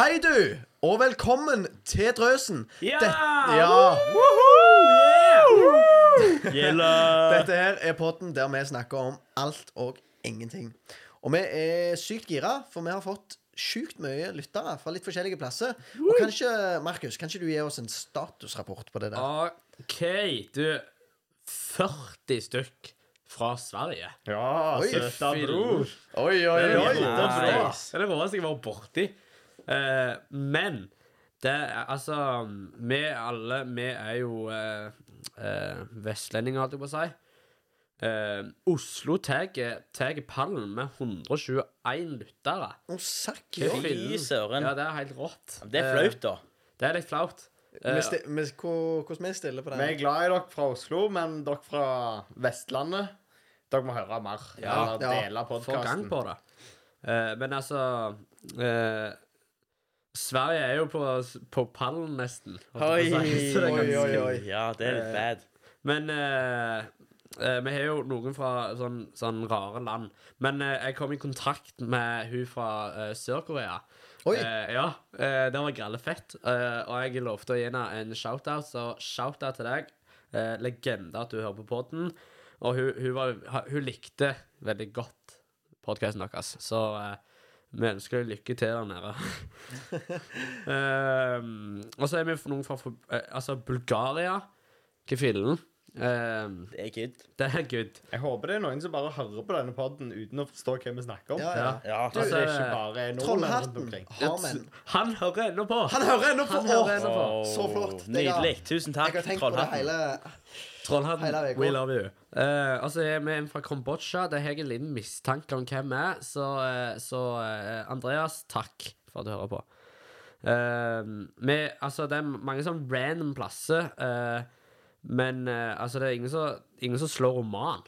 Hei, du, og velkommen til Drøsen. Ja! Det- ja. Gjelder Dette her er podden der vi snakker om alt og ingenting. Og vi er sykt gira, for vi har fått sjukt mye lyttere fra litt forskjellige plasser. Og kanskje, Markus, kan ikke du gi oss en statusrapport på det der? OK, du 40 stykk fra Sverige. Ja, søta bror. Oi, oi, oi. Det er det råeste jeg har vært borti. Eh, men det er altså Vi alle Vi er jo eh, eh, vestlendinger, holdt jeg på å si. Eh, Oslo tar pallen med 121 lyttere. Å, sakk, Fy søren. Ja, det er helt rått. Det er flaut, da. Eh, det er litt flaut. Hvordan Vi hvor- Hvordan vi stiller på Vi er glad i dere fra Oslo, men dere fra Vestlandet Dere må høre mer. Ja. Eller Ja. dele Få gang på det. Eh, men altså eh, Sverige er jo på, på pallen, nesten. Oi. Så det er oi, ganske- oi, oi. Ja, det er litt bad. Men eh, eh, vi har jo noen fra sånn, sånn rare land. Men eh, jeg kom i kontakt med hun fra eh, Sør-Korea. Oi. Eh, ja, eh, det var grellefett. Uh, og jeg lovte å gi henne en shout-out, så shout-out til deg. Eh, legende at du hører på podden. Og hun, hun, var, hun likte veldig godt podkasten deres, så eh, vi ønsker deg lykke til der nede. Ehm, og så er vi noen fra eh, altså Bulgaria. Hva fillen? Ehm, Det er good. det er good. Jeg håper det er noen som bare hører på denne podden uten å forstå hva vi snakker om. Ja, ja. Ja, At det er ikke bare er nordmenn Trollhatten omkring. har vi en. Han hører ennå på! Han hører ennå på! Hører ennå på. Så flott. Nydelig. Tusen takk, Jeg har tenkt på det Trollhatten. hele Trollhatten, we love you. Uh, altså, vi er fra Kambodsja. Det har jeg en liten mistanke om hvem er. Så, uh, så uh, Andreas, takk for at du hører på. Vi, altså, det er mange sånn random plasser. men altså, det er ingen som, ingen som slår roman.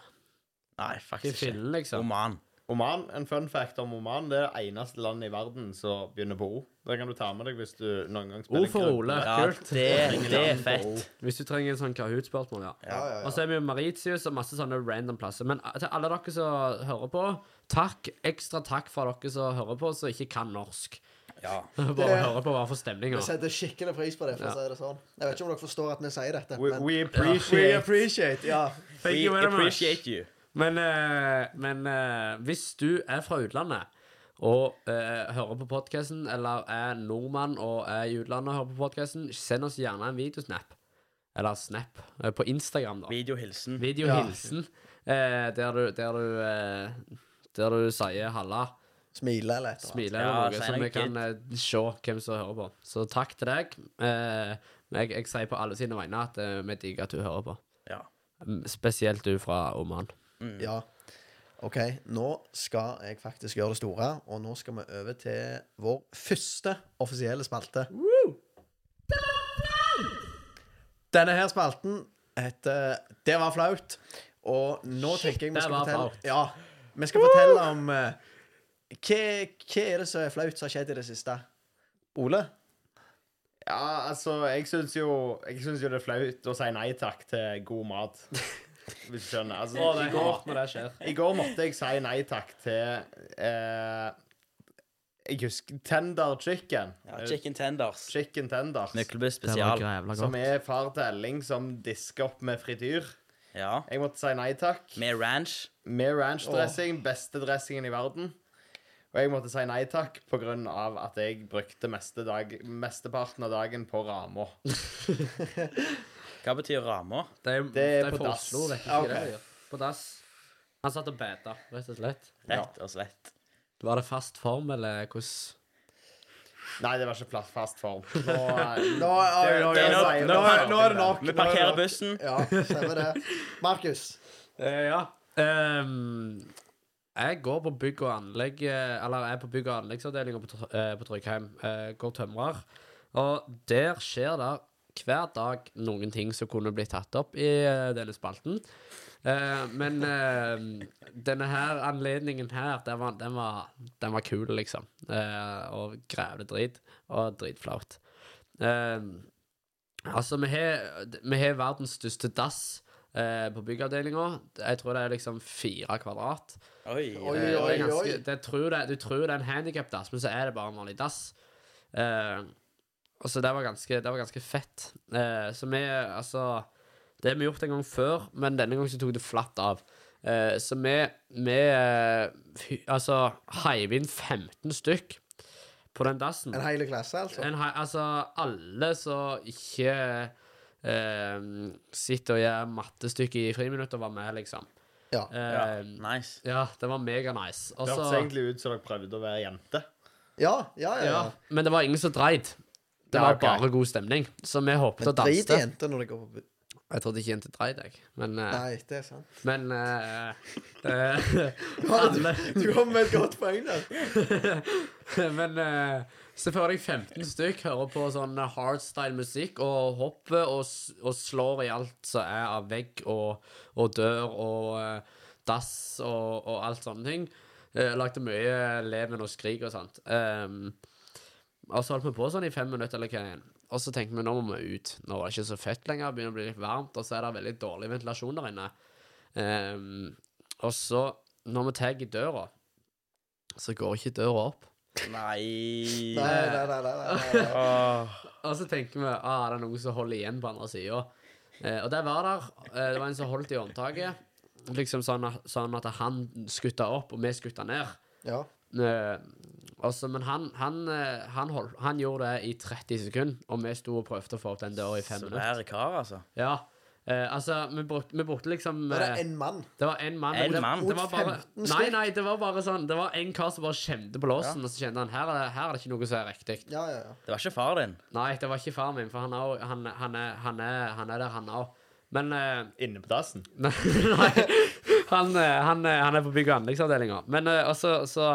Nei, faktisk ikke. liksom? Oman. Oman, En fun fact om Oman det er det eneste landet i verden som begynner på O. Det kan du ta med deg hvis du noen gang spiller O for. Ole. Ja, Kult. det, det er fett. Hvis du trenger en sånn Kahoot-spørsmål, ja. Ja, ja, Og så er vi jo Maritius og masse sånne random plasser. Men til alle dere som hører på, takk. Ekstra takk for dere som hører på, som ikke kan norsk. Ja. Bare høre på hva for stemninger. Vi setter skikkelig pris på det, for å si det sånn. Jeg vet ikke om dere forstår at vi sier dette, We, men we We appreciate appreciate, ja. Thank We you very much. appreciate you. Men, eh, men eh, hvis du er fra utlandet og eh, hører på podkasten, eller er nordmann og er i utlandet og hører på podkasten, send oss gjerne en videosnap. Eller snap. eh, på Instagram, da. Videohilsen. Videohilsen. Eh, der du, der du, der du sier 'halla'. Smile eller et. Smile eller noe, ja, så vi kan uh, se hvem som hører på. Så takk til deg. Uh, jeg, jeg sier på alle sine vegne at eh, vi digger at du hører på. Ja. Mm, Spesielt du fra Oman. Ja. OK, nå skal jeg faktisk gjøre det store, og nå skal vi over til vår første offisielle spalte. Denne her spalten heter Det var flaut. Og nå tenker jeg vi skal fortelle flaut. Ja, vi skal fortelle om eh, hva, hva er det som er flaut som har skjedd i det siste? Ole? Ja, altså, jeg syns jo, jeg synes jo det er flaut å si nei takk til god mat. Hvis du skjønner. Altså, i, går, når det skjer. I går måtte jeg si nei takk til eh, Jeg husker Tender Chicken. ja. Chicken tenders. Chicken Tenders. Myklebust spesial. jævla Som godt. er far til Elling som disker opp med frityr. Ja. Jeg måtte si nei takk. Med ranch. Med ranchdressing. Beste dressingen i verden. Og jeg måtte si nei takk av at jeg brukte meste dag, mesteparten av dagen på Rama. Hva betyr ramma? Det er, Det er er på for dass. Oslo, vet du Ja, det de gjør? På dass. Han satt og beta, rett og slett. Rett og slett. Var det fast form, eller hvordan Nei, det var ikke plass fast form. Nå, eh, Nå, oi, oi, det er nok- oi, nå, er- nå er det nok. Vi nå er parkerer bussen. Ja, stemmer det. Markus. Eh, ja. Ehm, jeg går på bygg og anlegg eh, Eller jeg er på bygg- og anleggsavdelinga på, Tr- eh, på Tryggheim. Eh, går tømrer. Og der skjer det hver dag noen ting som kunne blitt tatt opp i eh, denne spalten. Eh, men eh, denne her anledningen her, den var, den var, den var kul, liksom. Eh, og grævde drit. Og dritflaut. Eh, altså, vi har, vi har verdens største dass eh, på byggavdelinga. Jeg tror det er liksom fire kvadrat. Oi. Oi, Eh, det oi, er ganske, oi. det tror det, du tror det er en handikapdass, men så er det bare en vanlig dass. Eh, og så det var ganske, det var ganske fett. Eh, så vi, altså Det har vi gjort en gang før, men denne gangen så tok det flatt av. Eh, så vi, vi eh, fy- altså heiv inn 15 stykk på den dassen. En hel klasse, altså. En, hei- altså, alle som ikke eh, sitter og gjør mattestykke i friminutter, var med, liksom. Ja. Ja, Eh, nice. ja, det var mega nice. Og Det hørtes egentlig ut som dere prøvde å være jente. Ja, ja, ja. ja, ja. men det var ingen som dreid. Det var okay. bare god stemning. Så vi håpet å danse. danse. jenter når de går på Jeg trodde ikke jenter dreide, deg, Men, eh, Nei, det er sant. men uh, det, alle Du kom med et godt poeng der. Men uh, se for deg 15 stykk hører på sånn hardstyle musikk og hopper og, og slår i alt som er av vegg og, og dør og eh, dass og, og alt sånne ting. Uh, lagde mye leven og skrik og sånt. Um, og så holdt vi på sånn i fem minutter eller hva igjen. Og så tenkte vi nå må vi ut. Nå var det ikke så fett lenger, det begynner å bli litt varmt, og så er det veldig dårlig ventilasjon der inne. Um, og så, når vi tar i døra, så går ikke døra opp. Nei. Nei, nei, nei, nei, nei, oh. Og så tenker vi ah, det er noen som holder igjen på andre sida. Eh, og det var der. Eh, det var en som holdt i håndtaket. Liksom sånn at, sånn at han skutta opp, og vi skutta ned. Ja. Eh, altså, men han, han, eh, han, hold, han gjorde det i 30 sekunder, og vi sto og prøvde å få opp den døra i fem minutter. Svære kar, altså. Ja. Eh, altså, vi brukte, vi brukte liksom Var det én mann? det var en mann. En det, mann? Det var bare, 15 nei, nei, det var bare sånn Det var en kar som bare kjente på låsen, og så kjente han her er, det, her er det ikke noe som er riktig. Ja, ja, ja. Det var ikke far din. Nei, det var ikke far min, for han er, han, han er, han er, han er der, han òg. Men eh, Inne på dassen. Nei, han, eh, han, eh, han er på bygg- og anleggsavdelinga. Men eh, også, så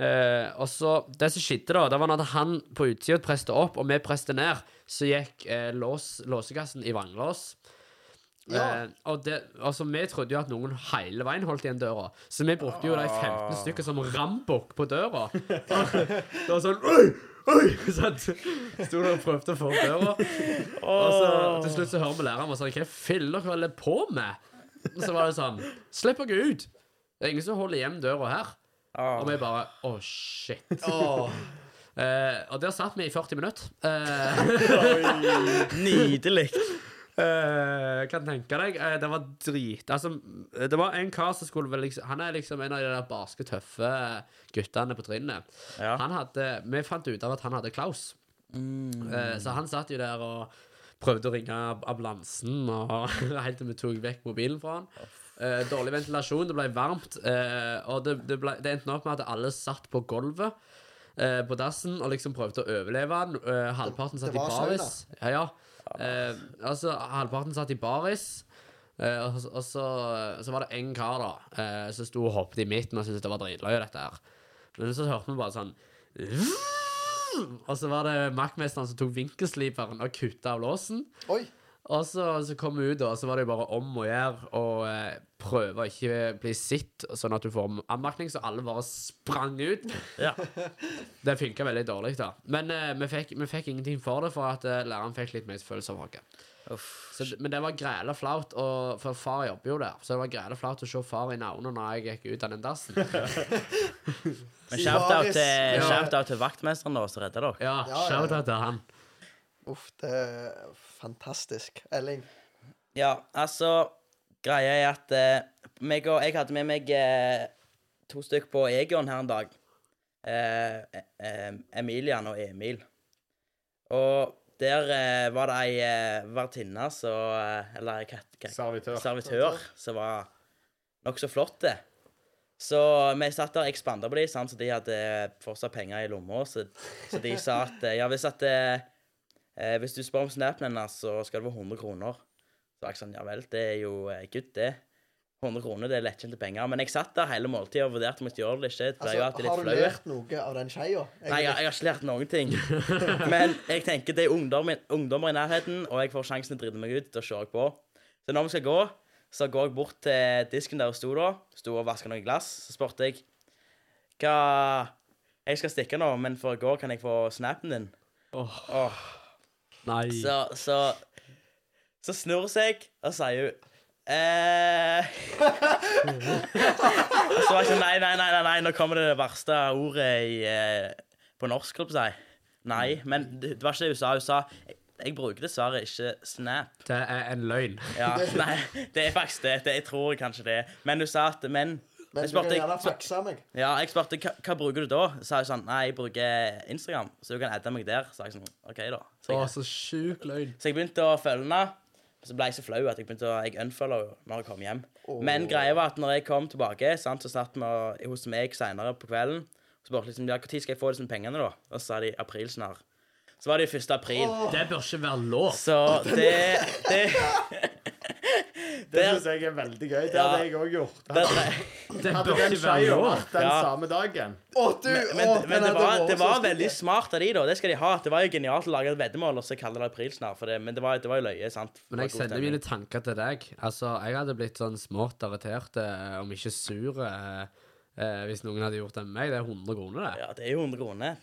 eh, og så Det som skjedde, da, det var når han på utsida presste opp, og vi presste ned, så gikk eh, lås, låsekassen i vannlås. Ja. Eh, og det, altså, vi trodde jo at noen hele veien holdt igjen døra, så vi brukte jo de 15 stykker som rambukk på døra. Det var sånn Oi! Oi! Sant? Sto der og prøvde å få opp døra. Og så til slutt så hører vi læreren og sånn Hva fyller dere på med? Og så var det sånn Slipp dere ut! Det er ingen som holder igjen døra her. Og vi bare Å, shit. Eh, og der satt vi i 40 minutter. Eh, Nydelig. Eh, kan tenke deg. eh, det var drit Altså, det var en kar som skulle vel liksom Han er liksom en av de der barske, tøffe guttene på trinnet. Ja. Han hadde Vi fant ut av at han hadde Klaus. Eh, så han satt jo der og prøvde å ringe ambulansen, og helt til vi tok vekk mobilen fra han. Eh, dårlig ventilasjon, det ble varmt, Uh, og det, det, ble, det endte opp med at alle satt på gulvet uh, på dassen og liksom prøvde å overleve den. Halvparten satt i baris. Ja, ja. Altså, halvparten satt i baris. Og, og så, så var det en kar da som sto og hoppet i midten og syntes det var dritløye, dette her. Men så hørte vi bare sånn Og så var det maktmesteren som tok vinkelsliperen og kutta av låsen. Oi. Og så, så kom vi ut, og så var det jo bare om å gjøre å eh, prøve å ikke bli sitt, sånn at du får anmerkning, så alle bare sprang ut. Ja. Det funka veldig dårlig, da. Men eh, vi, fikk, vi fikk ingenting for det, for at eh, læreren fikk litt medfølelse av oss. Uff. Men det var græla flaut, og, for far jobber jo der, så det var græla flaut å se far i navnet når jeg gikk ut av den dassen. Men shout-out til, Ja. shout til vaktmesteren da, som redda dere. Ja, shout-out til han. Uff, det er fantastisk. Elling. Ja, altså Greia er at eh, meg og, jeg hadde med meg eh, to stykker på Egon her en dag. Eh, eh, Emilian og Emil. Og der eh, var det ei eh, vertinne som eh, Eller hva kat- Servitør. servitør som var nokså flott. det. Så vi satt der, jeg spanda på dem, så de hadde fortsatt penger i lomma. Så, så de sa at eh, ja, hvis at eh, Hvis du spør om snappen hennes, så skal det være 100 kroner. Så jeg sånn, ja vel, det er jo eh, good, det. 100 kroner, det er lettkjente penger. Men jeg satt der hele måltida og vurderte om jeg skulle gjøre det eller ikke. Det ble jo Altså, har du lært noe av den skeia? Nei, jeg, jeg har ikke lært noen ting. Men jeg tenker det er ungdommer, ungdommer i nærheten, og jeg får sjansen til å drite meg ut. Da kjører jeg på. Så når vi skal gå, så går jeg bort til disken der hun sto da. Sto og vaska noen glass. Så spurte jeg hva Jeg skal stikke nå, men før jeg går, kan jeg få snappen din? Åh, Åh. Nei. Så, så Så snur hun seg og sier hun eh. Så var jeg sånn Nei, nei, nei, nei, nå kommer det det verste ordet i, eh, på norsk, holdt på. Nei, men det, det var ikke det hun sa. Hun sa jeg, jeg bruker dessverre ikke Snap. Det er en løgn. Ja, nei, det er faktisk det. det jeg tror kanskje det. Men hun sa at Men, Men jeg du kan gjerne jeg, fakse meg. ja, jeg spurte hva, hva bruker du da? Så sa jeg sånn Nei, jeg bruker Instagram, så du kan adde meg der. Så jeg sånn OK, da. Så Å, så sjuk løgn. så jeg begynte å følge henne. Så ble jeg så flau at jeg begynte å Jeg unfollow når jeg kom hjem. Men greia var at når jeg kom tilbake, sant, så satt vi hos meg senere på kvelden. Så spurte jeg liksom, ja, når skal jeg få disse pengene, da? Og så sa de april snart. Så var det jo 1. april. Det bør ikke være lov. Så det Det, Det syns jeg er veldig gøy. Det hadde jeg òg gjort. det, Det Hadde bør den skeia vært den samme dagen Åh, du! men, men, men det var, det var veldig smart av de, da. Det skal de ha. Det var jo genialt å lage et veddemål og så kalle det april snart. For det, men det var, det var jo løye, sant. Men jeg sender mine tanker til deg. Altså, jeg hadde blitt sånn smått irritert, eh, om ikke sur, eh, eh, hvis noen hadde gjort det med meg. Det er 100 kroner, det. Ja, det er jo 100 kroner.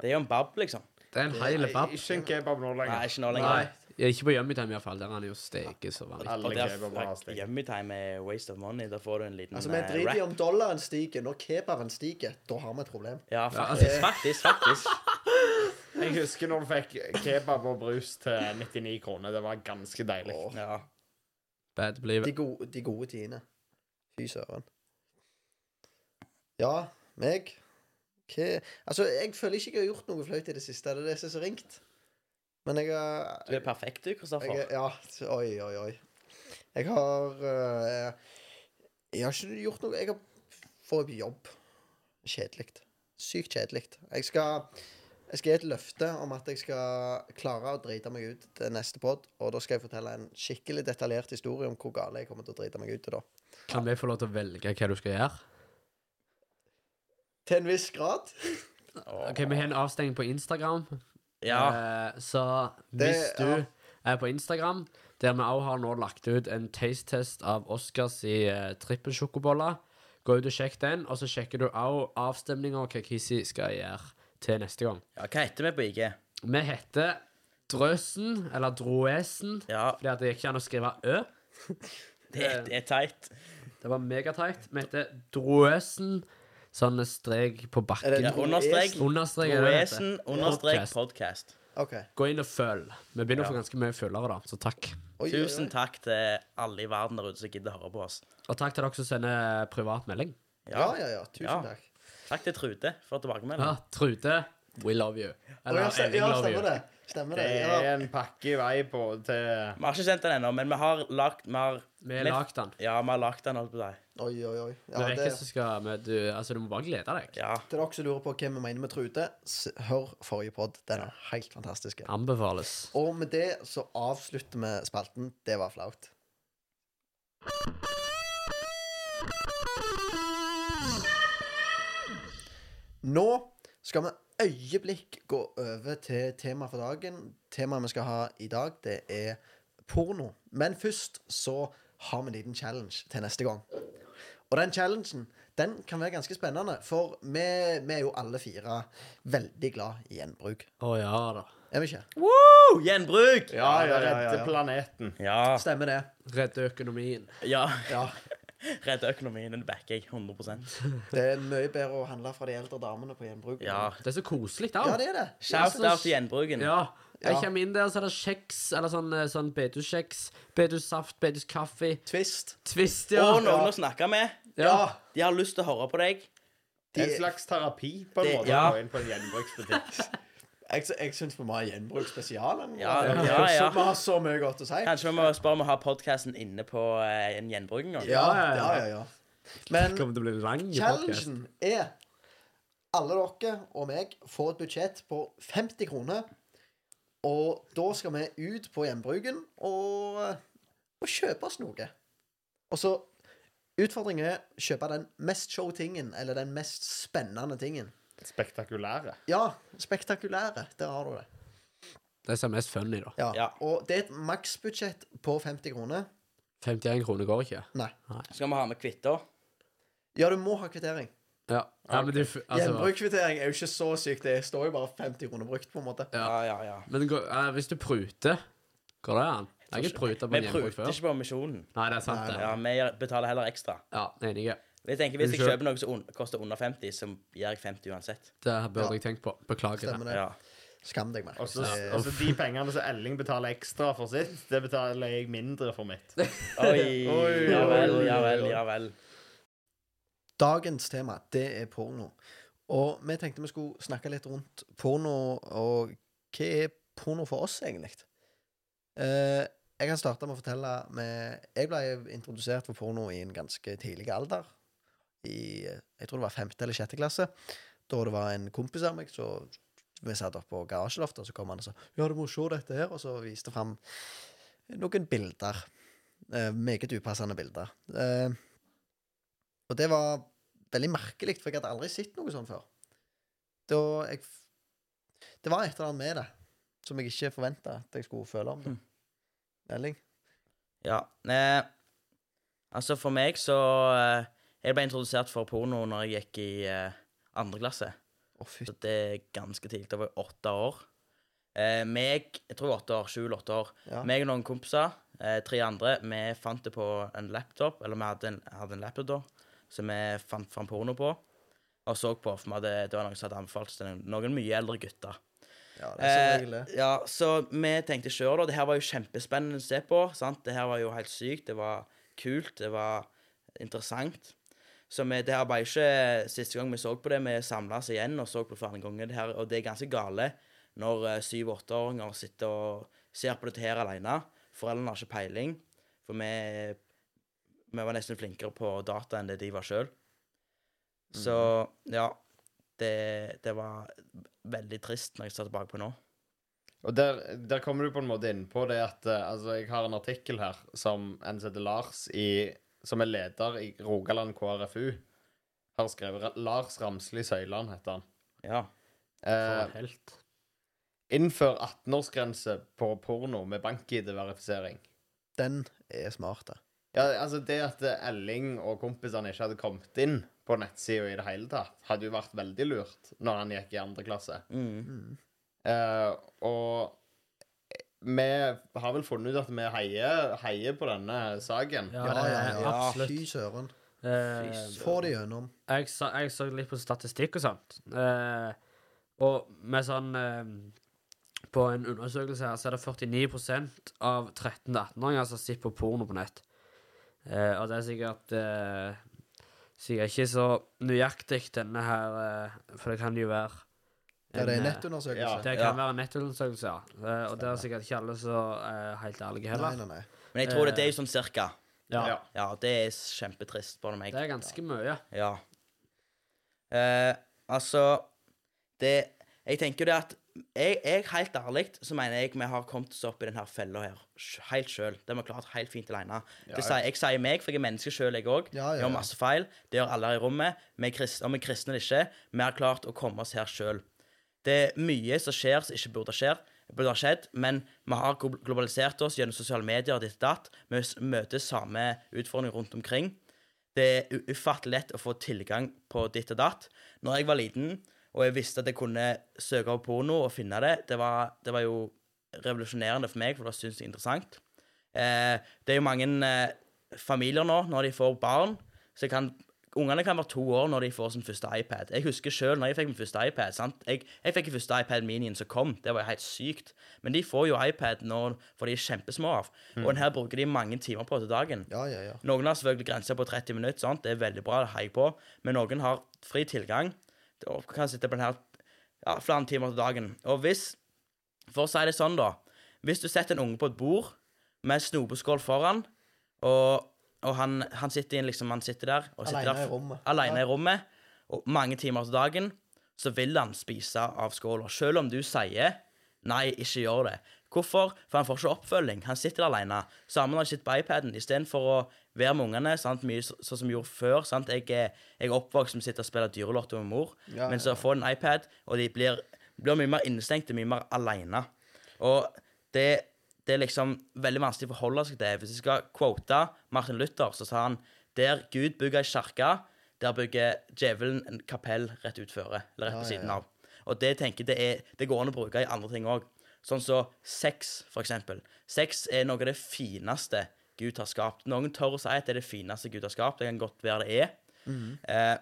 Det er jo en bab, liksom. Det er en hel bab. Ikke en kebab nå lenger. Nei, ikke nå lenger. Nei, ikke på Yummytime iallfall. Der er han jo steket så vanlig. Alle kebaber har stek. Yummytime er waste of money. Da får du en liten Altså, Vi eh, driter i om dollaren stiger. Når kebaben stiger, da har vi et problem. Ja, faktisk. Faktisk. faktisk. Jeg husker når du fikk kebab og brus til 99 kroner. Det var ganske deilig. Åh, Ja. Bad believe. de, gode, de gode tidene. Fy søren. Ja, meg Hva Altså, jeg føler ikke jeg har gjort noe flaut i det siste. Det er det som er så ringt. Men jeg har Du er perfekt, du, jeg, Kristoffer. Ja. Oi, oi, oi. Jeg har eh, Jeg har ikke gjort noe Jeg har fått jobb. Kjedelig. Sykt kjedelig. Jeg skal jeg skal gi et løfte om at jeg skal klare å drite meg ut til neste pod. Og da skal jeg fortelle en skikkelig detaljert historie om hvor gale jeg kommer til å drite meg ut til da. Kan vi få lov til å velge hva du skal gjøre? Til en viss grad. Ok, Vi har en avstengning på Instagram. Ja. Eh, så Det- hvis du ja. er på Instagram, der vi òg har nå lagt ut en taste-test av Oscars i uh, trippelsjokoboller, gå ut og sjekk den, og så sjekker du òg avstemninga hva Kissy skal gjøre til neste gang. ja. Hva heter vi på IG? Vi heter Drøsen, eller Droesen, Ja, fordi at det gikk ikke an å skrive Ø. det, er- det er teit. Det var megateit. Vi heter Droesen, sånn strek på Er bakken. det Ja, understrek. Understrek er det det heter. Understrek Podcast. podcast. OK. Gå inn og følg. Vi begynner å få ganske mye følgere, da, så takk. Oi, oi, Tusen oi. takk til alle i verden der ute som gidder å høre på oss. Og takk til dere som sender privat melding. Ja, ja, ja. Tusen Ja. takk. Takk til Trude for. Ja, Trude, we love you. Å, Eller ja, stem- Elling ja, love stemmer you. det. Stemmer det. Det Ja. er en pakke i vei på til Vi har ikke sendt den ennå, men vi har lagt Vi har, Vi har vi- den. Ja, vi har lagt den, holdt på å si. Oi, oi, oi. Ja, det, ikke som skal med, du, Altså, du må bare glede deg. Ja. til dere som lurer på hva vi mener med Trude, hør forrige pod. Den er helt fantastisk. Anbefales. Og med det så avslutter vi spalten. Det var flaut. Nå skal vi øyeblikk gå over til temaet for dagen. Temaet vi skal ha i dag, det er porno. Men først så har vi en liten challenge til neste gang. Og den challengen den kan være ganske spennende, for vi, vi er jo alle fire veldig glad i gjenbruk. Å ja da. Er vi ikke? Woo! Gjenbruk! Ja, ja, ja, ja, redde planeten. Ja. Stemmer det. Redde økonomien. ja. Ja. Redde økonomien. Den backer jeg 100% Det er mye bedre å handle fra de eldre damene på gjenbruk. Ja. Det er så koselig, da. ja det er det. Shout out til gjenbruken. Ja. Jeg kommer inn der, så er det kjeks, eller sånn, eh, sånn betuskjeks, betussaft, betuskaffe, Twist. Twist, ja. Og noen Ja. å snakke med. Ja. De har lyst til å høre på deg. Det er De- en slags terapi på en Det- måte ja. å gå inn på en gjenbruksbutikk. Jeg, jeg syns vi må ha gjenbruk spesial. Ja, ja, ja. Vi har så mye godt å si. Kanskje vi må spørre om å ha podkasten inne på eh, en gjenbruk en gang. Ja, Ja, ja, ja. Men Det kommer til å bli lang podcast. challengen er alle dere og meg får et budsjett på 50 kroner. Og da skal vi ut på gjenbruken og, og kjøpe oss noe. Og så Utfordringen er å kjøpe den mest show-tingen, eller den mest spennende tingen. Spektakulære. Ja, spektakulære. Der har du det. Det som er mest funny, da. Ja. Ja. Og det er et maksbudsjett på 50 kroner. 51 kroner går ikke. Nei. Skal vi ha med kvitter? Ja, du må ha kvittering. Ja, ja men du altså, Gjenbrukskvittering er jo ikke så sykt. Det står jo bare 50 kroner brukt, på en måte. Ja. Ja, ja. Men går, eh, hvis du pruter, går det an? Jeg har ikke pruta på Vi en gjenbruk pruter før. ikke på misjonen. Nei, det er sant, det. Ja, Vi betaler heller ekstra. Ja, enige. Jeg tenker Hvis jeg Unnskyld. kjøper noe som un koster under 50, så gir jeg 50 uansett. Det burde Ja. jeg tenkt på. Beklager Stemmer det. det. Ja. Skam deg, Og så Markus. og så de pengene som Elling betaler ekstra for sitt, det betaler jeg mindre for mitt. Oi, Oi, ja vel, ja vel, ja vel. Dagens tema, det er porno. Og vi tenkte vi skulle snakke litt rundt porno, og hva er porno for oss, egentlig? Eh, jeg kan starte med å fortelle med Jeg ble introdusert for porno i en ganske tidlig alder. I jeg tror det var femte eller sjette klasse. Da det var en kompis av meg så vi satt oppe på garasjeloftet, og så kom han og sa Ja, du må se dette her. Og så viste fram noen bilder. Eh, meget upassende bilder. Eh, og det var veldig merkelig, for jeg hadde aldri sett noe sånt før. Da jeg Det var et eller annet med det som jeg ikke forventa at jeg skulle føle om det. Elling? Ja. Eh, altså, for meg så eh, Jeg ble introdusert for porno når jeg gikk i eh, andre klasse. Fy Så det er ganske tidlig. Det var åtte år. Eh, meg Jeg tror åtte år. Sju eller åtte år. Ja. Meg og noen kompiser, eh, tre andre, vi fant det på en laptop. Eller vi hadde en, hadde en laptop da, som vi fant fram porno på. Og så på, for vi hadde, det var noen som hadde anbefalt til noen, noen mye eldre gutter. Ja, det er som Eh, regel det. ja, så vi tenkte sjøl, da. Det her var jo kjempespennende å se på. sant? Det her var jo helt sykt. Det var kult. Det var interessant. Så vi, det her var ikke siste gang vi så på det. Vi samla oss igjen og så på det flere ganger. Det her, og det er ganske gale når eh, syv-åtteåringer sitter og ser på dette her alene. Foreldrene har ikke peiling. For vi, vi var nesten flinkere på data enn det de var sjøl. Så ja. Det, det var veldig trist når jeg ser tilbake på nå. Og der, der kommer du på en måte inn på det at eh, Altså, jeg har en artikkel her som en som heter Lars i Som er leder i Rogaland KrFU. Har skrevet Lars Ramsli Søyland, heter han. Ja. For Eh, en helt. innfør 18-årsgrense på porno med bank-ID-verifisering. Den er smart, da. Ja, altså Det at eh, Elling og kompisene ikke hadde kommet inn på nettsida i det hele tatt, hadde jo vært veldig lurt når han gikk i andre klasse. Mm. Uh, og vi har vel funnet ut at vi heier, heier på denne saken. Ja, Ja, ja, ja. absolutt. Fy søren. Eh, Få det gjennom. jeg, så, jeg så litt på statistikk og sånt. Eh, og med sånn eh, På en undersøkelse her så er det 49% av 13-18-åringer som sitter på porno på nett. Eh, og det er sikkert eh, Sikkert ikke så nøyaktig, denne her, eh, for det kan jo være Ja, det er en, eh, nettundersøkelse. ja. Det Ja. kan være en nettundersøkelse, ja. Eh, og det er sikkert ikke alle så uh, helt ærlige heller. nei, nei. Men jeg tror det, det er jo sånn cirka. Ja, Ja. Ja, det er kjempetrist, spør du meg. Det er ganske mye. Ja. Uh, altså Det Jeg tenker jo det at jeg, jeg helt ærlig så mener jeg vi har kommet oss opp i denne fella her helt sjøl. Det har vi klart helt fint alene. Ja, sier, jeg sier meg, for jeg er menneske sjøl, jeg òg. Ja, ja, Jeg gjør masse feil. Det gjør alle her i rommet. Vi er kristne, om vi er kristne eller ikke. Vi har klart å komme oss her sjøl. Det er mye som skjer som ikke burde ha skjedd, burde ha skjedd, men vi har globalisert oss gjennom sosiale medier ditt datt. Vi møter samme utfordringer rundt omkring. Det er ufattelig lett å få tilgang på ditt og datt. Når jeg var liten, og jeg visste at jeg kunne søke opp porno og finne det, det var, det var jo revolusjonerende for meg, for det syntes jeg interessant. Eh, det er jo mange eh, familier nå, når de får barn, så kan Ungene kan være to år når de får sin første iPad. Jeg husker sjøl når jeg fikk min første iPad. sant? Jeg, jeg fikk den første iPad minien som kom. Det var jo helt sykt. Men de får jo iPad nå, for de er kjempesmå av. Og den her bruker de mange timer på til dagen. Ja, ja, ja. Noen har selvfølgelig grenser på 30 minutter. sant? Det er veldig bra, det heier jeg på. Men noen har fri tilgang og kan sitte på den her ja, flere timer til dagen. Og hvis For å si det sånn, da. Hvis du setter en unge på et bord med en snopeskål foran, og, og han, han sitter inn, liksom, han sitter der og sitter Alene der, i rommet. Alene Ja. i rommet, og mange timer til dagen, så vil han spise av skåla. Selv om du sier nei, ikke gjør det. Hvorfor? For han får ikke oppfølging. Han sitter alene. Sammen har han sitter på iPaden istedenfor å være med ungene. Sant? Mye sånn som vi gjorde før. Sant? Jeg, er, jeg er oppvokst som sitter og spiller dyrelotto med mor. Ja, men så får de en iPad, og de blir, blir mye mer innestengte, mye mer alene. Og det, det er liksom veldig vanskelig å forholde seg til. Hvis jeg skal quote Martin Luther, så sa han der Gud bygger ei kirke, der bygger djevelen en kapell rett utføre, eller rett på siden av. Og det tenker jeg det, er, det går an å bruke i andre ting òg. Sånn som sex, for eksempel. Sex er noe av det fineste Gud har skapt. Noen tør å si at det er det fineste Gud har skapt. Det kan godt være det er. Mm. Eh,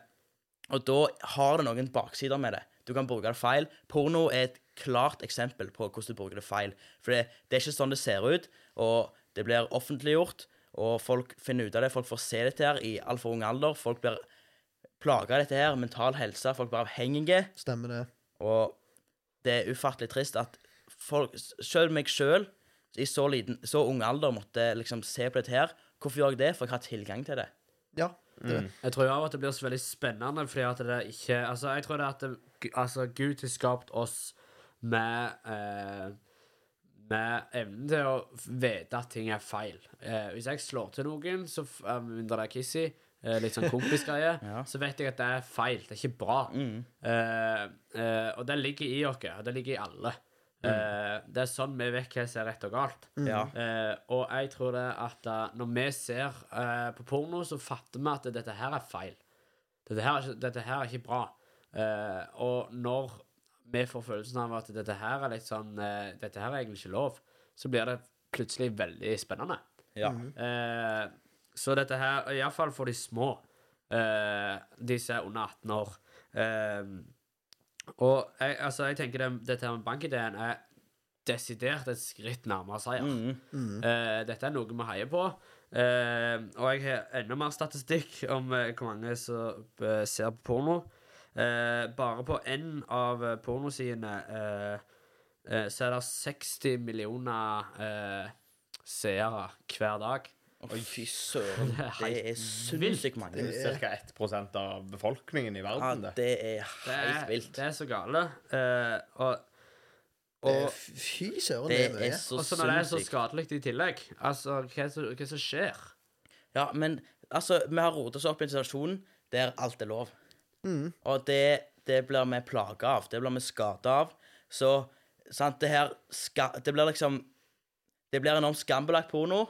og da har det noen baksider med det. Du kan bruke det feil. Porno er et klart eksempel på hvordan du bruker det feil. For det, det er ikke sånn det ser ut, og det blir offentliggjort, og folk finner ut av det. Folk får se dette her i altfor ung alder. Folk blir plaga av dette her. Mental helse. Folk blir avhengige. Stemmer det. Og det er ufattelig trist at folk, selv meg sjøl, i så, liten, så ung alder, måtte liksom se på dette her. Hvorfor gjør jeg det? For jeg har tilgang til det. Ja. Det. Jeg tror òg at det blir så veldig spennende, fordi at det ikke Altså, jeg tror det at det, altså, Gud har skapt oss med eh, Med evnen til å vite at ting er feil. Eh, hvis jeg slår til noen, så eh, mindre det er kissy, eh, litt sånn kompisgreie, Ja. så vet jeg at det er feil. Det er ikke bra. Eh, eh, og det ligger i oss, og det ligger i alle. Eh, det er sånn vi vet hva som er rett og galt. Ja. Uh, og jeg tror det at uh, når vi ser uh, på porno, så fatter vi at dette her er feil. Dette her er ikke, dette her er ikke bra. Eh, og når vi får følelsen av at dette her er litt sånn Dette her er egentlig ikke lov, så blir det plutselig veldig spennende. Ja. Eh, så dette her, iallfall for de små, eh, de som er under 18 år eh, Og jeg, altså, jeg tenker det, dette her med bankideen er desidert et skritt nærmere seier. Eh, dette er noe vi heier på. Eh, og jeg har enda mer statistikk om eh, hvor mange som eh, ser på porno. Eh, bare på én av eh, pornosidene så er det 60 millioner eh, seere hver dag. Å, fy søren. Det er Det er sinnssykt mange. Ca. 1 av befolkningen i verden. Ja, det er helt er, vilt. det er så gale. Uh, og er og, Fy søren, Det det er er mye. og så når det er så skadelig i tillegg Altså, hva er det som- er det skjer? Ja, men altså, vi har rotet oss opp i en situasjon der alt er lov. Og det, det blir vi plaga av. Det blir vi skada av. Så sant, det her ska, Det blir liksom Det blir enormt skambelagt porno.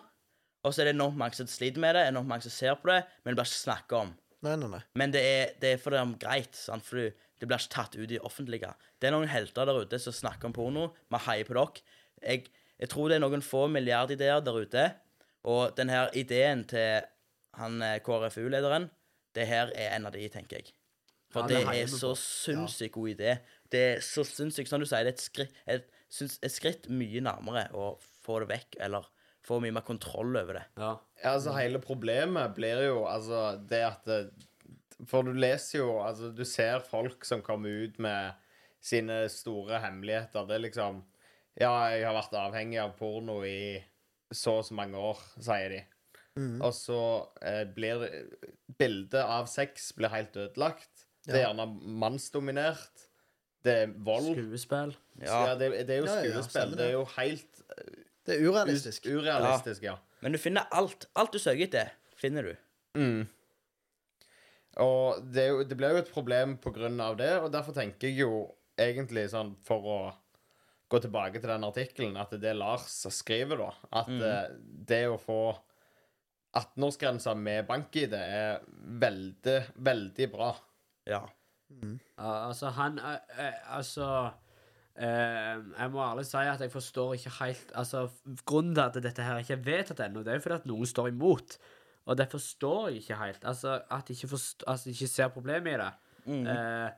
Og så er det enormt mange som sliter med det, enormt mange som ser på det, men det blir ikke snakka om. Nei, nei, nei. Men det er, det er for er greit, sant? for det blir ikke tatt ut i det offentlige. Det er noen helter der ute som snakker om porno. Vi heier på dere. Jeg, jeg tror det er noen få milliardideer der ute. Og den her ideen til han eh, KrFU-lederen, det her er en av de, tenker jeg. For Ja, det er så sinnssykt god idé. Det er så sinnssykt, som du sier, det er et skritt, et, et skritt mye nærmere å få det vekk, eller få mye mer kontroll over det. Ja. Ja, altså Hele problemet blir jo altså det at det, For du leser jo Altså, du ser folk som kommer ut med sine store hemmeligheter. Det er liksom Ja, jeg har vært avhengig av porno i så og så mange år, sier de. Og så eh, blir det Bildet av sex blir helt ødelagt. Det er gjerne mannsdominert. Det er vold. Skuespill. Ja, Ja, det, det er jo skuespill. ja, ja, skuespill. det er jo helt Det er urealistisk. U urealistisk, ja. Men du finner alt. Alt du søker etter, finner du. Mm. Og det, jo, det blir jo et problem på grunn av det, og derfor tenker jeg jo egentlig sånn for å gå tilbake til den artikkelen, at det Lars skriver, da, at mm. det å få 18-årsgrensa med bank-ID er veldig, veldig bra. Ja. Ja, altså, han uh, uh, Altså eh, Jeg må ærlig si at jeg forstår ikke helt Altså, Grunnen til at dette her ikke er vedtatt ennå, det er jo fordi at noen står imot. Og det forstår jeg ikke helt. Altså, At jeg ikke, altså, ikke ser problemet i det. Eh,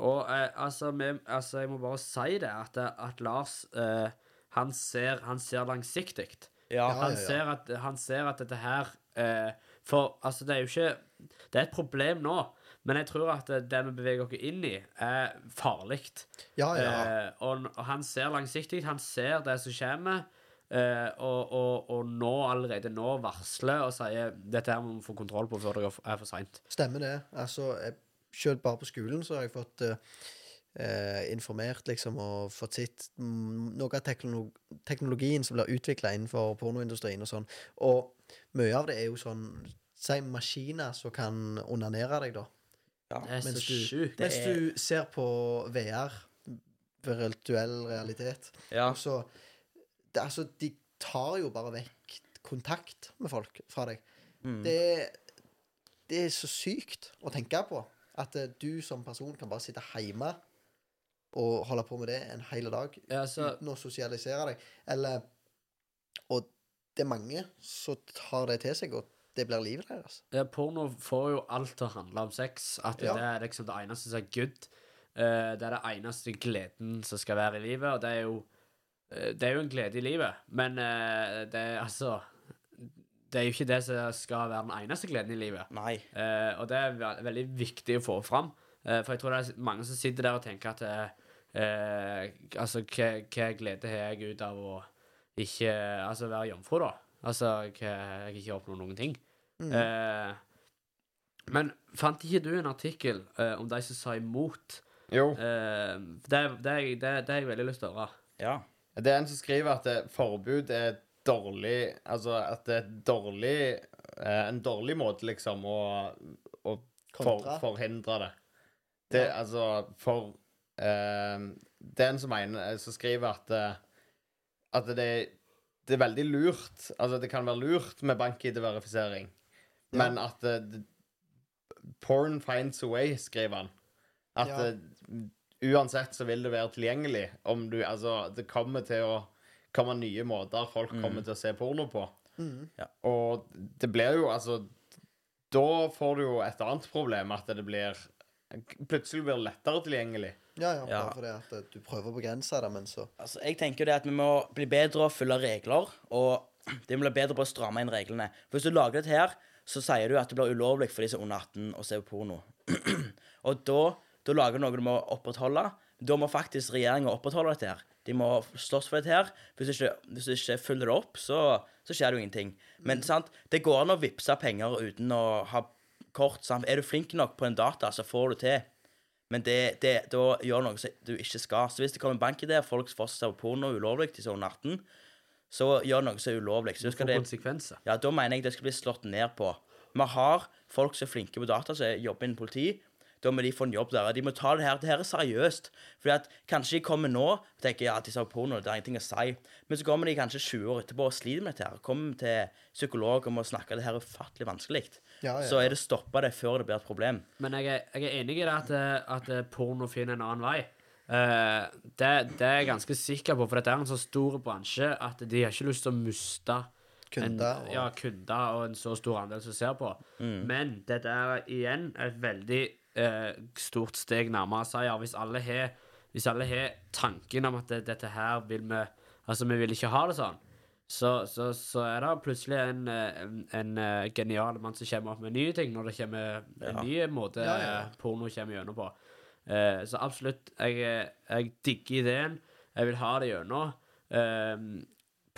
og eh, altså, vi, altså, jeg må bare si det, at, at Lars eh, han, ser, han ser langsiktig. Ja. Han, ja, ja. Ser at, han ser at dette her eh, For altså, det er jo ikke Det er et problem nå, men jeg tror at det, det vi beveger oss inn i, er farlig. Ja, ja. Eh, og, og han ser langsiktig, han ser det som kommer, eh, og, og, og nå allerede nå varsler og sier dette her må vi få kontroll på før det er for seint. Stemmer det. Altså, jeg, selv bare på skolen så har jeg fått eh, eh, informert liksom og fått sett noe av teknolog teknologien som blir utvikla innenfor pornoindustrien og sånn. Og mye av det er jo sånn Si maskiner som kan onanere deg, da. Det er så sjukt. Er- du ser på VR, virtuell realitet, Ja. så det, Altså, de tar jo bare vekk kontakt med folk fra deg. Mm. Det, det er så sykt å tenke på. At eh, du som person kan bare sitte hjemme og holde på med det en hel dag Ja, så, uten å sosialisere deg. Eller Og det er mange som tar det til seg, og det blir livet deres. ja, porno får jo alt til å handle om sex. At Ja. det er liksom det eneste som er good. eh, det er det eneste gleden som skal være i livet, og det er jo eh, Det er jo en glede i livet, men eh, det er altså Det er jo ikke det som skal være den eneste gleden i livet. Nei. Og det er ve veldig viktig å få fram. For jeg tror det er mange som sitter der og tenker at Altså, hva glede har jeg ut av å ikke Altså være jomfru, da? Altså, jeg, jeg ikke oppnådd noen ting. Eh, men fant ikke du en artikkel eh, om de som sa imot? Jo. Eh, det, det, det, det har jeg veldig lyst til å høre. Ja. Det er en som skriver at det, forbud er dårlig Altså at det er dårlig eh, En dårlig måte, liksom, å, å for, forhindre det. Det, altså, for eh, Det er en som, mener, som skriver at eh, At det, det er veldig lurt Altså, det kan være lurt med bank-ID-verifisering, men at uh, Porn finds a way, skriver han. At Ja. uh, uansett så vil det være tilgjengelig. Om du Altså, det kommer til å komme nye måter folk kommer til å se porno på. Ja. Og det blir jo altså Da får du jo et annet problem, at det blir Plutselig blir det lettere tilgjengelig. Ja, ja, bare fordi at eh, du prøver å begrense det, men så Altså, jeg tenker jo det at vi må bli bedre å følge regler, og det må bli bedre på å stramme inn reglene. For hvis du lager dette her, så sier du at det blir ulovlig for de som er under 18 å se på porno. og da, da lager du noe du må opprettholde. Da må faktisk regjeringa opprettholde dette her. De må slåss for dette her. Hvis du ikke, hvis du ikke følger det opp, så, så skjer det jo ingenting. Men sant, det går an å vippse penger uten å ha kort. Sant? Er du flink nok på en data, så får du til. Men det, det, da gjør noe som du ikke skal. Så hvis det kommer en bank-ID, og folk fortsetter på porno ulovlig til sånn 18, så gjør noe som er ulovlig. Så Det skal det, konsekvenser. ja, da mener jeg det skal bli slått ned på. Vi har folk som er flinke på data, som jobber innen politi. Da må de få en jobb der. De må ta det her. Det her er seriøst. Fordi at kanskje de kommer nå og tenker ja, de sa porno, det er ingenting å si. Men så kommer de kanskje 20 år etterpå og sliter med dette her. Kommer til psykolog og må snakke. Det her er ufattelig vanskelig. Ja, ja, Så er det stoppa det før det blir et problem. Men jeg er, jeg er enig i det at, eh, at eh, porno finner en annen vei. Uh, det, det er jeg ganske sikker på, for dette er en så stor bransje at de har ikke lyst til å miste Kunder en, og- ja, kunder og en så stor andel som ser på. Men dette er igjen et veldig eh, stort steg nærmere seier. Hvis alle har hvis alle har tanken om at det, dette her vil vi Altså, vi vil ikke ha det sånn, så, så, så er det plutselig en, eh, en, en eh, genial mann som kommer opp med nye ting, når det kommer en ny måte Ja, ja. porno kommer gjennom på. Eh, så absolutt, jeg, jeg digger ideen. Jeg vil ha det gjennom. Eh,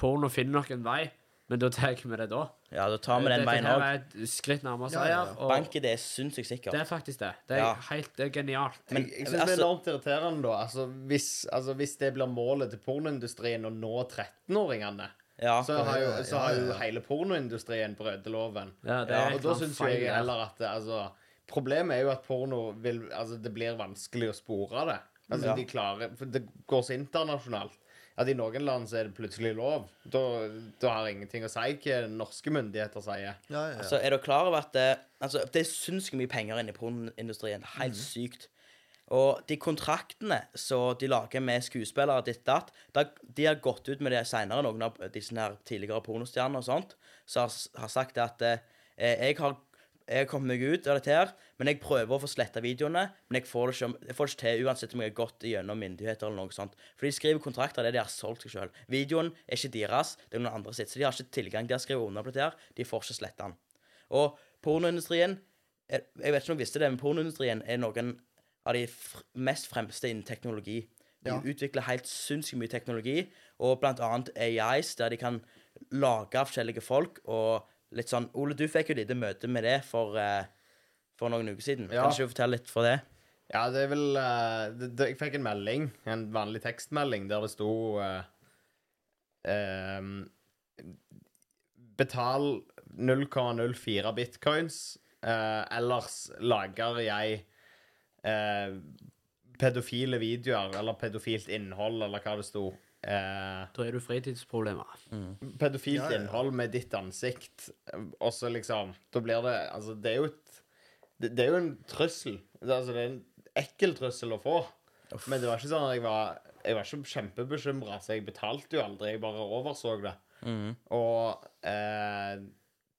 porno finner nok en vei, men da tar vi det da. Ja, da tar vi den veien òg. er et skritt nærmere Ja, ja, ja. Bank-ID er sinnssykt sikkert. det er faktisk det. Det er Ja. helt det er genialt. Men Jeg, jeg synes det er altså, enormt irriterende, da. Altså, hvis, altså, hvis det blir målet til pornoindustrien å nå 13-åringene, ja, så har jo, ja, så har jo hele pornoindustrien brutt loven. Ja, det Ja, er Og da syns jeg heller at det, altså, Problemet er jo at porno vil Altså, det blir vanskelig å spore det. Altså, Ja. de klarer For det går så internasjonalt. At i noen land så er det plutselig lov. Da, da har ingenting å si hva norske myndigheter sier. Ja, ja, ja. Altså, er dere klar over at det, altså, det er sinnssykt mye penger inne i pornoindustrien. Helt mm. sykt. Og de kontraktene som de lager med skuespillere, ditt datt, de har gått ut med det senere, noen av disse her tidligere pornostjernene og sånt, som har, har sagt at eh, jeg har jeg har kommet meg ut av dette her, men jeg prøver å få sletta videoene. Men jeg får ikke, jeg får det ikke til uansett om jeg har gått gjennom myndigheter eller noe sånt. For de skriver kontrakter det de har solgt seg sjøl. Videoen er ikke deres, det er noen andre sitt. Så de har ikke tilgang. De har skrevet under på dette her. De får ikke sletta den. Og pornoindustrien er- Jeg vet ikke om du visste det, men pornoindustrien er noen av de mest fremste innen teknologi. De Ja. utvikler helt sinnssykt mye teknologi, og blant annet AIs, der de kan lage forskjellige folk og litt sånn Ole, du fikk jo lite møte med det for, eh, for noen uker siden. Ja. Kan ikke du fortelle litt for det? Ja, det er vel eh, det, det, Jeg fikk en melding, en vanlig tekstmelding, der det sto uh, uh, Betal 0,04 bitcoins, uh, ellers lager jeg pedofile videoer, eller pedofilt innhold, eller hva det sto. Eh, Da er du fritidsproblemer. pedofilt Ja, ja, innhold med ditt ansikt, og så liksom Da blir det Altså, det er jo et Det, det er jo en trussel. Det, er- altså, det er en ekkel trussel å få. Men det var ikke sånn at jeg var Jeg var ikke kjempebekymra, så jeg betalte jo aldri. Jeg bare overså det. Og eh,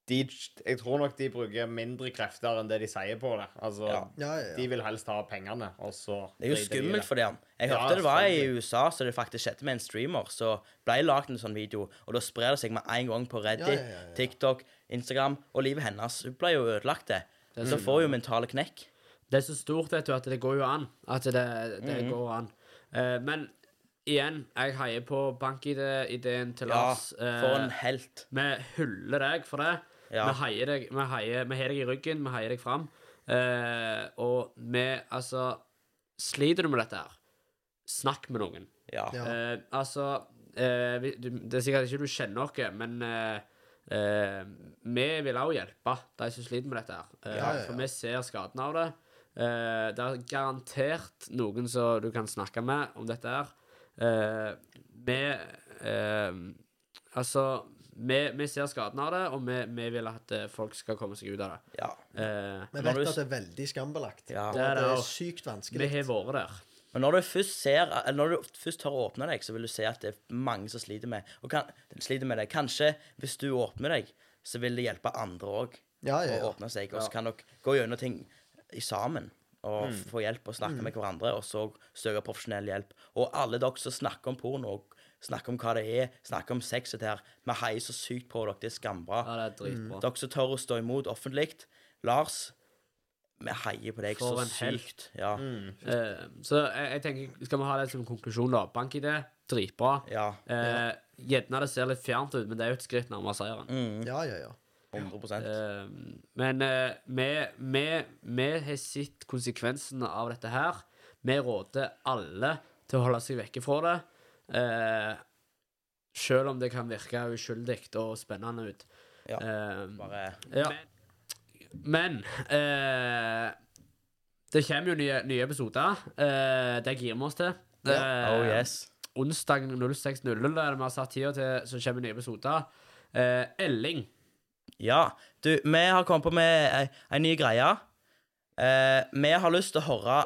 de, jeg tror nok de bruker mindre krefter enn det de sier på det. Altså, Ja. Ja, ja, ja. De vil helst ha pengene, og så Det er jo de skummelt for dem. Jeg Ja, hørte det var i. USA, så det faktisk skjedde med en streamer. Så ble lagd en sånn video, og da sprer det seg med en gang på Reddit, Ja, ja, ja, ja. TikTok, Instagram, og livet hennes. Hun ble jo ødelagt, det. det Så får jo mentale knekk. Det er så stort, vet du, at det går jo an. At det, det mm. går an. Uh, men igjen, jeg heier på bank-ID-ideen til Lars. Ja, for en helt. Vi hyller deg for det. Ja. Vi heier deg Vi heier, vi heier deg i ryggen, vi heier deg fram. Eh, og vi, altså Sliter du med dette her, snakk med noen. Ja. Ja. Eh, altså eh, vi, du, Det er sikkert ikke du kjenner noe, men eh, eh, vi vil også hjelpe de som sliter med dette. her Eh, Ja, ja, ja. For vi ser skaden av det. Eh, det er garantert noen som du kan snakke med om dette her. Eh, vi eh, Altså vi, vi ser skaden av det, og vi, vi vil at eh, folk skal komme seg ut av det. ja. Eh, Vi vet du- at det er veldig skambelagt. Ja. Det er det det er sykt vanskelig. vi har vært der. Men når du først ser Eller når du først tør å åpne deg, så vil du se at det er mange som sliter med Og kan, sliter med det. Kanskje hvis du åpner deg, så vil det hjelpe andre òg Ja, ja, å åpne seg. Og så kan dere gå gjennom ting i sammen og Mm. få hjelp og snakke med hverandre, og så søke profesjonell hjelp. Og alle dere som snakker om porno, og snakker om hva det er, snakker om sex og det her, vi heier så sykt på dere. Det er skambra. Ja, det er dritbra. Dere som tør å stå imot offentlig. Lars, vi heier på deg For så en helt. sykt. Ja. Eh, så jeg, jeg tenker, skal vi ha det som konklusjon, da? Bank-ID, dritbra. ja. Eh, Gjerne det ser litt fjernt ut, men det er jo et skritt nærmere seieren. Mm, Ja, ja, ja. 100 Eh, men eh, vi, vi, vi har sett konsekvensene av dette her. Vi råder alle til å holde seg vekke fra det. Eh, selv om det kan virke uskyldig og spennende ut. Ja. Eh, Bare ja. Men eh, det kommer jo nye, nye episoder. Eh, det gir vi oss til. Eh, Oh yes. Onsdag 06.00 er det vi har satt tida til, så kommer nye episoder. Eh, Elling. Ja. Du, vi har kommet på med ei, ei ny greie. Eh, vi har lyst til å høre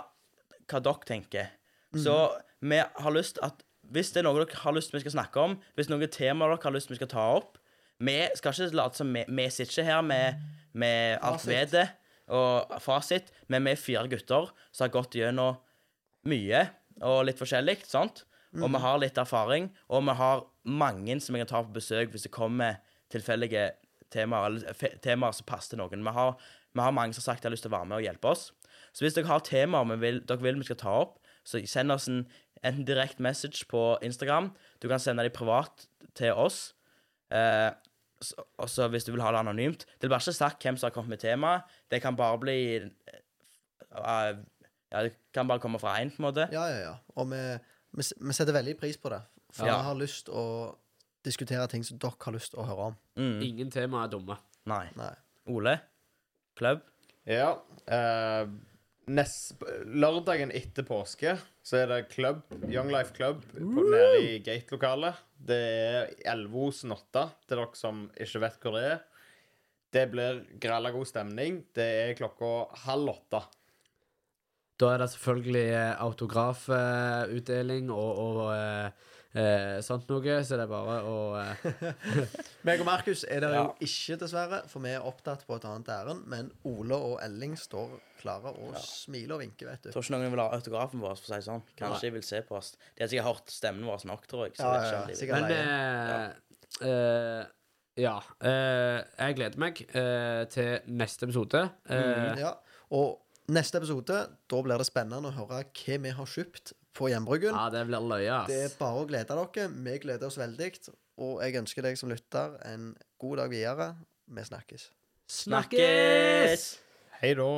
hva dere tenker. Så vi har lyst at hvis det er noe dere har lyst vi skal snakke om, hvis noen temaer dere har lyst vi skal ta opp Vi skal ikke late som vi, vi sitter ikke her med, med alt ved det og fasit, men vi er fire gutter som har gått gjennom mye og litt forskjellig, sant? Og vi har litt erfaring, og vi har mange som vi kan ta på besøk hvis det kommer tilfeldige temaer, eller temaer som passer til noen. Vi har, vi har mange som har sagt de har lyst til å være med og hjelpe oss. Så hvis dere har temaer vi vil, dere vil vi skal ta opp, så send oss en enten direkte message på Instagram. Du kan sende dem privat til oss. Eh, så, også hvis du vil ha det anonymt. Det blir bare ikke sagt hvem som har kommet med temaet. Det kan bare bli uh, Ja, det kan bare komme fra én, på en måte. Ja, ja, ja. Og vi, vi, vi setter veldig pris på det. For Ja. har lyst å diskutere ting som dere har lyst å høre om. Mm. Ingen tema er dumme. Nei. Nei. Ole? Klubb? Ja. Eh, nest, lørdagen etter påske så er det klubb, Young Life Club på, nede i Gate-lokalet. Det er Elvosen 8, til dere som ikke vet hvor det er. Det blir grella god stemning. Det er klokka halv åtte. Da er det selvfølgelig eh, autografutdeling og, og eh, sånt noe, så det er bare å eh, Meg og Markus er der Ja. jo ikke, dessverre, for vi er opptatt på et annet ærend. Men Ole og Elling står klare og smiler og vinker, vet du. Tror ikke noen vil ha autografen vår, for å si det sånn. Kanskje de vil se på oss. De har sikkert hørt stemmen vår nok, tror jeg. Så Ja, ja, ja, sikkert. Men eh, eh, ja. eh, jeg gleder meg eh, til neste episode. Eh, Ja, og neste episode, da blir det spennende å høre hva vi har kjøpt på Hjembryggen. Ja, det blir løye. Det er bare å glede dere. Vi gleder oss veldig. Og jeg ønsker deg som lytter en god dag videre. Vi snakkes. Snakkes! Hei da.